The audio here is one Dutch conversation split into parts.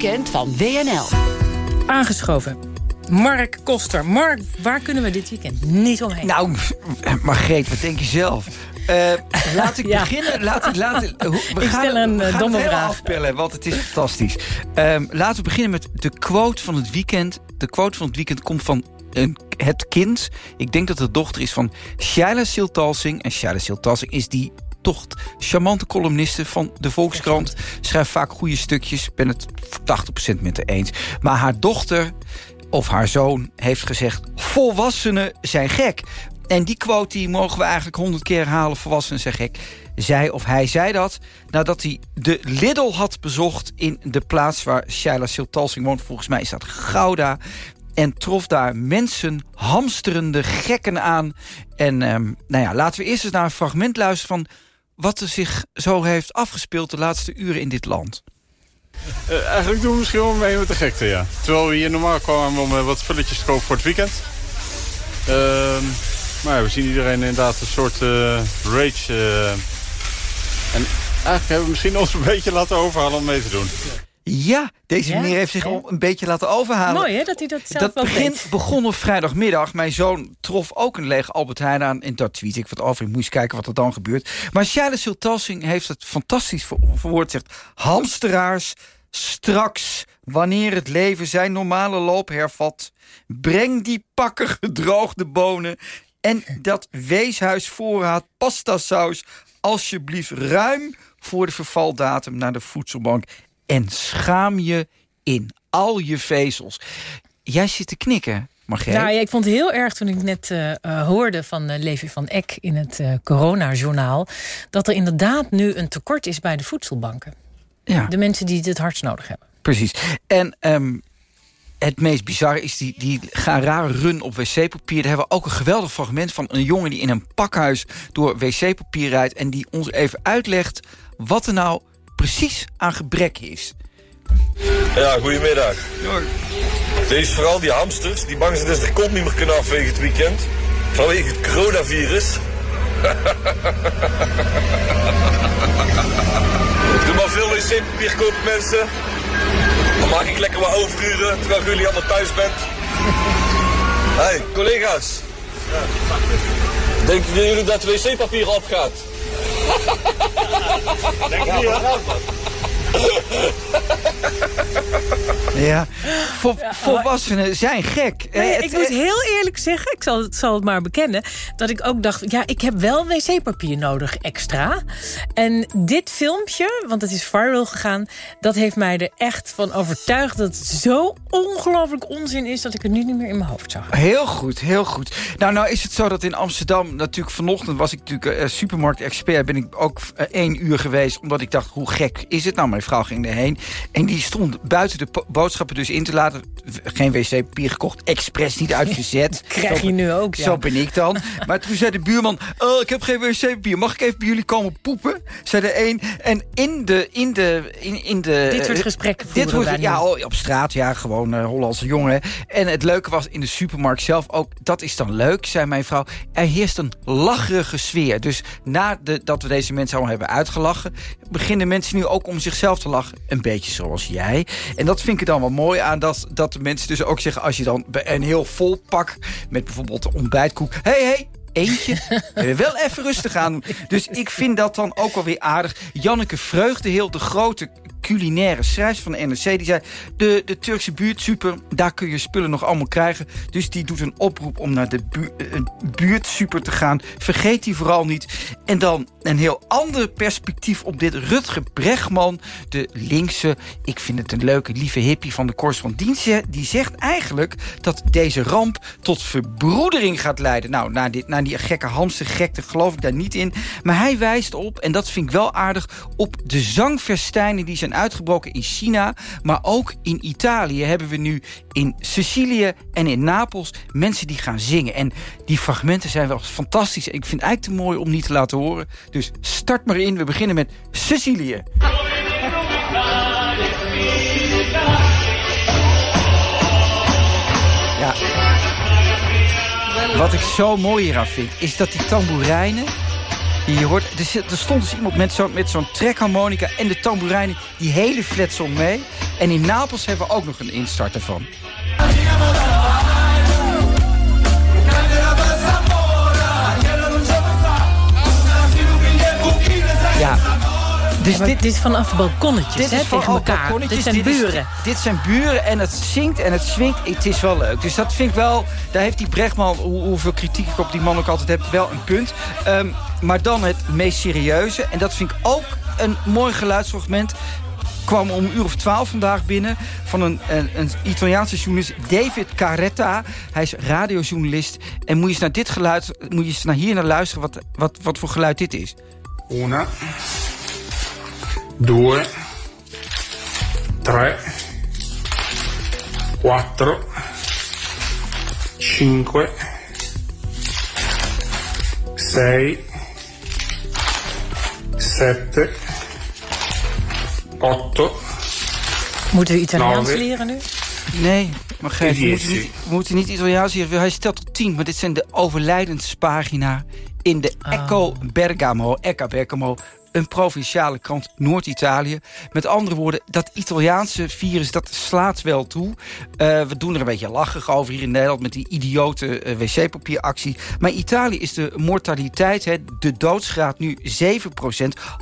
weekend van WNL. Aangeschoven. Mark Koster. Mark, waar kunnen we dit weekend niet omheen? Nou, Margreet, wat denk je zelf? Uh, laat ik Ja. beginnen. Laat ik, laat, ik- we Ik stel een, we eh, gaan domme het vraag. afpellen, want het is fantastisch. Ehm, laten we beginnen met de quote van het weekend. De quote van het weekend komt van een, het kind. Ik denk dat het de dochter is van Shaila Siltalsing. En Shaila Siltalsing is die toch charmante columniste van de Volkskrant. Schrijft vaak goede stukjes. Ben het voor 80% met haar eens. Maar haar dochter of haar zoon heeft gezegd... volwassenen zijn gek. En die quote die mogen we eigenlijk honderd keer herhalen. Volwassenen zijn gek. Zij of hij zei dat nadat hij de Lidl had bezocht... in de plaats waar Shaila Siltalsing woont. Volgens mij is dat Gouda. En trof daar mensen, hamsterende gekken aan. En ehm, nou ja, laten we eerst eens naar een fragment luisteren... van wat er zich zo heeft afgespeeld de laatste uren in dit land. Eh, eigenlijk doen we misschien wel mee met de gekte, ja. Terwijl we hier normaal kwamen om eh, wat spulletjes te kopen voor het weekend. Ehm, maar ja, we zien iedereen inderdaad een soort eh, rage. en eigenlijk hebben we misschien ons een beetje laten overhalen om mee te doen. Ja, deze meneer heeft zich al een beetje laten overhalen. Mooi hè, dat hij dat zelf Dat begon op vrijdagmiddag. Mijn zoon trof ook een lege Albert Heijn aan. En dat tweet ik wat over. Ik moest kijken wat er dan gebeurt. Maar Shaila Sultassing heeft het fantastisch ver- verwoord. Zegt, hamsteraars, straks, wanneer het leven zijn normale loop hervat... breng die pakken gedroogde bonen... en dat weeshuisvoorraad pastasaus... alsjeblieft ruim voor de vervaldatum naar de voedselbank... en schaam je in al je vezels. Jij zit te knikken, Margreet. Nou, ja, ik vond het heel erg toen ik net eh, eh, hoorde van eh, Levi van Eck in het eh coronajournaal... dat er inderdaad nu een tekort is bij de voedselbanken. ja. De mensen die het hardst nodig hebben. Precies. En ehm, het meest bizarre is, die, die gaan rare run op wc-papier. Daar hebben we ook een geweldig fragment van een jongen... die in een pakhuis door wc-papier rijdt... en die ons even uitlegt wat er nou precies aan gebrek is. Ja, goedemiddag. Is vooral die hamsters die bang zijn dat ze de kont niet meer kunnen afvegen het weekend. Vanwege het coronavirus. Doe maar veel wc-papier kopen mensen. Dan maak ik lekker wat overuren terwijl jullie allemaal thuis bent. Hey, collega's. Denken jullie dat wc-papier opgaat? Thank you. Ja, Vol, volwassenen zijn gek. Eh, Nee, ik moet eh, heel eerlijk zeggen, ik zal, het- zal het maar bekennen... dat ik ook dacht, ja, ik heb wel wc-papier nodig extra. En dit filmpje, want het is viral gegaan... dat heeft mij er echt van overtuigd dat het zo ongelooflijk onzin is... dat ik het nu niet meer in mijn hoofd zag. Heel goed, heel goed. Nou, nou is het zo dat in Amsterdam... natuurlijk vanochtend was ik natuurlijk eh, supermarkt-expert... ben ik ook één uur geweest... omdat ik dacht, hoe gek is het? Nou, vrouw ging erheen. En die stond buiten de boodschappen dus in te laten. Geen wc-papier gekocht, expres niet uitgezet. Krijg Zo- je nu ook, ja. Zo ben ik dan. Maar toen zei de buurman... Oh, ik heb geen wc-papier. Mag ik even bij jullie komen poepen? Zei de een. En in de... In de, in, in de Dit soort eh, gesprekken Dit wordt, ja, oh, op straat, ja, gewoon eh, Hollandse jongen. En het leuke was in de supermarkt zelf ook... dat is dan leuk, zei mijn vrouw. Er heerst een lacherige sfeer. Dus nadat we deze mensen allemaal hebben uitgelachen... beginnen mensen nu ook om zichzelf te lachen. Een beetje zoals jij. En dat vind ik er dan wel mooi aan... dat, dat de mensen dus ook zeggen... als je dan een heel vol pak met bijvoorbeeld de ontbijtkoek... hé, hey, hey, eentje. Wel even rustig aan. Dus ik vind dat dan ook wel weer aardig. Janneke Vreugdeheel, de grote culinaire schrijfster van de NRC... die zei, de, de Turkse buurtsuper, daar kun je spullen nog allemaal krijgen. Dus die doet een oproep om naar de eh, buurtsuper te gaan. Vergeet die vooral niet. En dan een heel ander perspectief op dit. Rutger Bregman, de linkse... ik vind het een leuke, lieve hippie van de Kors van Dienst... die zegt eigenlijk dat deze ramp tot verbroedering gaat leiden. Nou, na, dit, na die gekke hamstergekte geloof ik daar niet in. Maar hij wijst op, en dat vind ik wel aardig... op de zangfestijnen die zijn uitgebroken in China... maar ook in Italië hebben we nu in Sicilië en in Napels... mensen die gaan zingen. En die fragmenten zijn wel fantastisch. Ik vind het eigenlijk te mooi om niet te laten horen. Dus start maar in. We beginnen met Sicilië. Ja. Wat ik zo mooi hieraan vind, is dat die tamboerijnen... je hoort, er, stond dus iemand met zo'n met zo'n trekharmonica en de tamboerijnen... die hele fletsong mee. En in Napels hebben we ook nog een instart ervan. Ja, dus dit, dit, is vanaf balkonnetjes, dit hè, is tegen elkaar. Dit zijn dit buren. Is, dit zijn buren en het zingt en het swingt. Het is wel leuk. Dus dat vind ik wel... Daar heeft die Brechtman, hoe, hoeveel kritiek ik op die man ook altijd heb... wel een punt. Um, maar dan het meest serieuze. En dat vind ik ook een mooi geluidsfragment kwam om een uur of twaalf vandaag binnen... van een, een, een, Italiaanse journalist, David Caretta. Hij is radiojournalist. En moet je eens naar dit geluid... moet je eens naar hier naar luisteren wat, wat, wat voor geluid dit is. Una, due, tre, quattro, cinque, sei, sette, otto. Moeten we Italiaans leren nu? Nee, maar geef, we moeten niet, we moeten niet Italiaans leren. Hij stelt tot tien, maar dit zijn de overlijdenspagina in de Oh. Echo Bergamo. Ecco Bergamo een provinciale krant Noord-Italië. Met andere woorden, dat Italiaanse virus, dat slaat wel toe. Uh, we doen er een beetje lachig over hier in Nederland... met die idiote uh, wc-papieractie. Maar Italië is de mortaliteit, hè, de doodsgraad nu 7%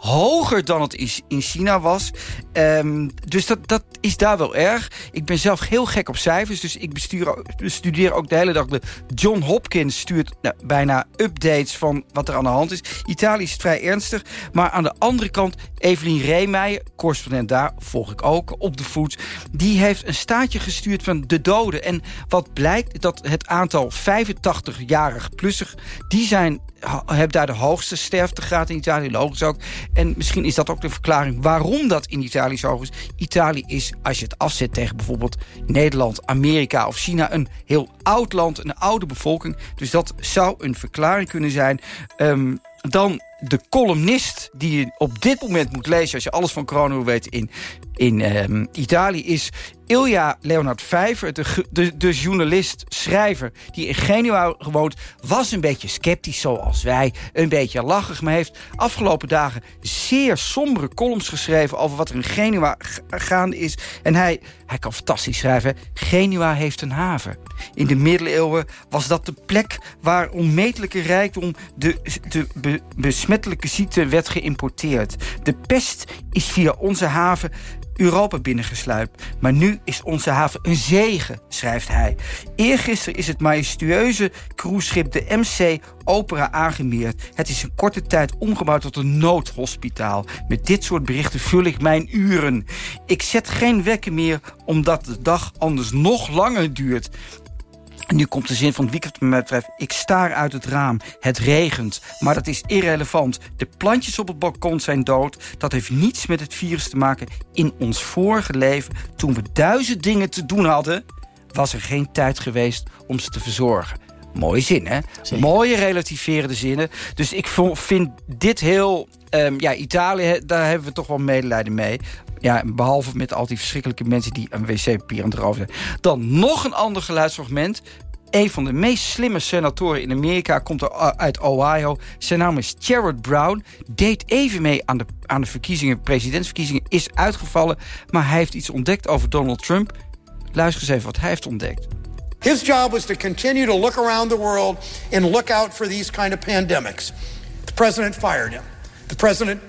Hoger dan het is in China was. Um, dus dat, dat is daar wel erg. Ik ben zelf heel gek op cijfers. Dus ik bestuur, bestudeer ook de hele dag. De John Hopkins stuurt nou, bijna updates van wat er aan de hand is. Italië is vrij ernstig. Maar aan de andere kant, Evelien Reemeijer, correspondent daar, volg ik ook, op de voet... die heeft een staatje gestuurd van de doden. En wat blijkt, dat het aantal 85-jarig plussig... die zijn, hebben daar de hoogste sterftegraad in Italië, logisch ook. En misschien is dat ook de verklaring waarom dat in Italië zo is. Italië is, als je het afzet tegen bijvoorbeeld Nederland, Amerika of China... een heel oud land, een oude bevolking. Dus dat zou een verklaring kunnen zijn... Um, dan de columnist die je op dit moment moet lezen... als je alles van corona wil weten in, in um, Italië... is Ilja Leonard Vijver, de, de, de journalist, schrijver... die in Genua gewoond, was een beetje sceptisch zoals wij. Een beetje lachig, maar heeft afgelopen dagen... zeer sombere columns geschreven over wat er in Genua gaande is. En hij, hij kan fantastisch schrijven. Genua heeft een haven. In de middeleeuwen was dat de plek waar onmetelijke rijkdom... de, de be, besmettelijke ziekte werd geïmporteerd. De pest is via onze haven Europa binnengesluipt. Maar nu is onze haven een zegen, schrijft hij. Eergisteren is het majestueuze cruiseschip de MC Opera aangemeerd. Het is in korte tijd omgebouwd tot een noodhospitaal. Met dit soort berichten vul ik mijn uren. Ik zet geen wekker meer, omdat de dag anders nog langer duurt. En nu komt de zin van het weekend met mij betreft. Ik staar uit het raam. Het regent. Maar dat is irrelevant. De plantjes op het balkon zijn dood. Dat heeft niets met het virus te maken. In ons vorige leven, toen we duizend dingen te doen hadden... was er geen tijd geweest om ze te verzorgen. Mooie zin, hè? Zeker. Mooie relativerende zinnen. Dus ik vind dit heel... Um, ja, Italië, daar hebben we toch wel medelijden mee. Ja, behalve met al die verschrikkelijke mensen die een wc-papier aan het zijn. Dan nog een ander geluidsfragment. Een van de meest slimme senatoren in Amerika komt er uit Ohio. Zijn naam is Jared Brown. Deed even mee aan de, aan de verkiezingen, presidentsverkiezingen. Is uitgevallen, maar hij heeft iets ontdekt over Donald Trump. Luister eens even wat hij heeft ontdekt. His job was to continue to look around the world and look out for these kind of pandemics. The president fired him. The president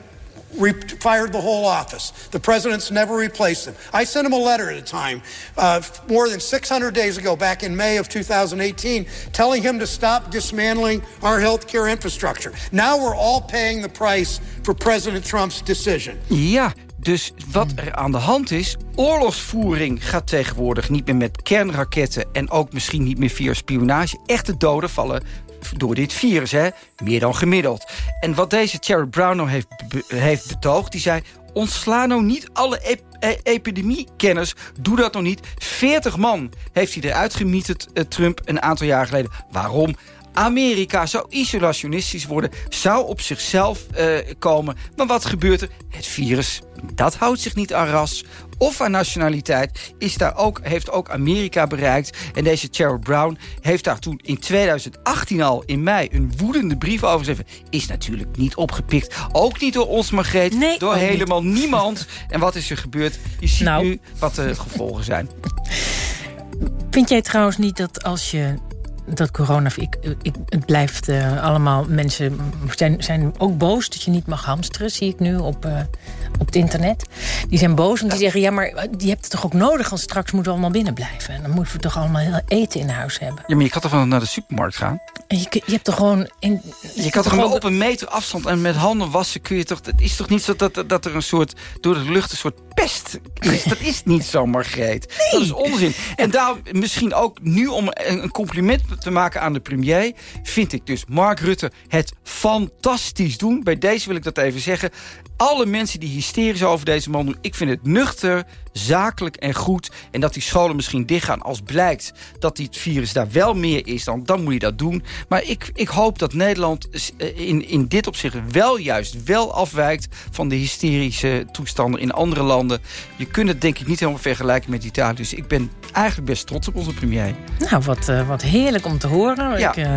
fired the whole office. The president's never replaced him. I sent him a letter at a time, uh, more than 600 days ago, back in May of 2018, telling him to stop dismantling our healthcare infrastructure. Now we're all paying the price for President Trump's decision. Ja, dus wat er aan de hand is... oorlogsvoering gaat tegenwoordig niet meer met kernraketten... en ook misschien niet meer via spionage. Echte doden vallen door dit virus, hè? meer dan gemiddeld. En wat deze Jared Brown nou heeft, heeft betoogd... die zei, ontsla nou niet alle ep e epidemiekenners. Doe dat nog niet. 40 man heeft hij eruit gemieterd, uh, Trump, een aantal jaar geleden. Waarom? Amerika zou isolationistisch worden, zou op zichzelf eh, komen. Maar wat gebeurt er? Het virus, dat houdt zich niet aan ras of aan nationaliteit is daar ook, heeft ook Amerika bereikt. En deze Cheryl Brown heeft daar toen in 2018 al in mei een woedende brief over geschreven. Is natuurlijk niet opgepikt. Ook niet door ons Margreet. Nee, door helemaal niemand. En wat is er gebeurd? Je ziet Nou. nu wat de gevolgen zijn. Vind jij trouwens niet dat als je dat corona... Ik, ik, het blijft eh, allemaal... Mensen zijn, zijn ook boos dat je niet mag hamsteren, zie ik nu op, eh, op het internet. Die zijn boos en die zeggen... ja, maar die hebt het toch ook nodig... want straks moeten we allemaal binnen blijven. En dan moeten we toch allemaal heel eten in huis hebben. Ja, maar je kan toch wel naar de supermarkt gaan? En je, je hebt toch gewoon... In, Je kan toch gewoon op een meter afstand en met handen wassen kun je toch... Het is toch niet zo dat, dat er een soort, door de lucht een soort pest is? Dat is niet zo, Margreet. Dat is onzin. En daarom misschien ook nu om een compliment te maken aan de premier... vind ik dus Mark Rutte het fantastisch doen. Bij deze wil ik dat even zeggen. Alle mensen die hysterisch over deze man doen... ik vind het nuchter, zakelijk en goed. En dat die scholen misschien dichtgaan als blijkt... dat die het virus daar wel meer is, dan, dan moet je dat doen. Maar ik, ik hoop dat Nederland eh, in, in dit opzicht wel juist wel afwijkt... van de hysterische toestanden in andere landen. Je kunt het denk ik niet helemaal vergelijken met Italië. Dus ik ben eigenlijk best trots op onze premier. Nou, wat, eh, wat heerlijk om te horen. Ja. Ik, eh,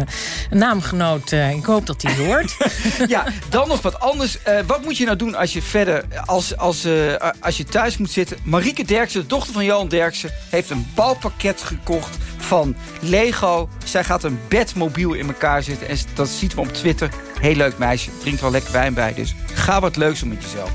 naamgenoot, ik hoop dat hij hoort. Ja, dan nog wat anders. Wat moet je nou doen als je verder, als, als, als je thuis moet zitten? Marieke Derksen, de dochter van Johan Derksen, heeft een bouwpakket gekocht van Lego. Zij gaat een bedmobiel in elkaar zetten. En dat ziet we op Twitter. Heel leuk meisje, drinkt wel lekker wijn bij. Dus ga wat leuks doen met jezelf.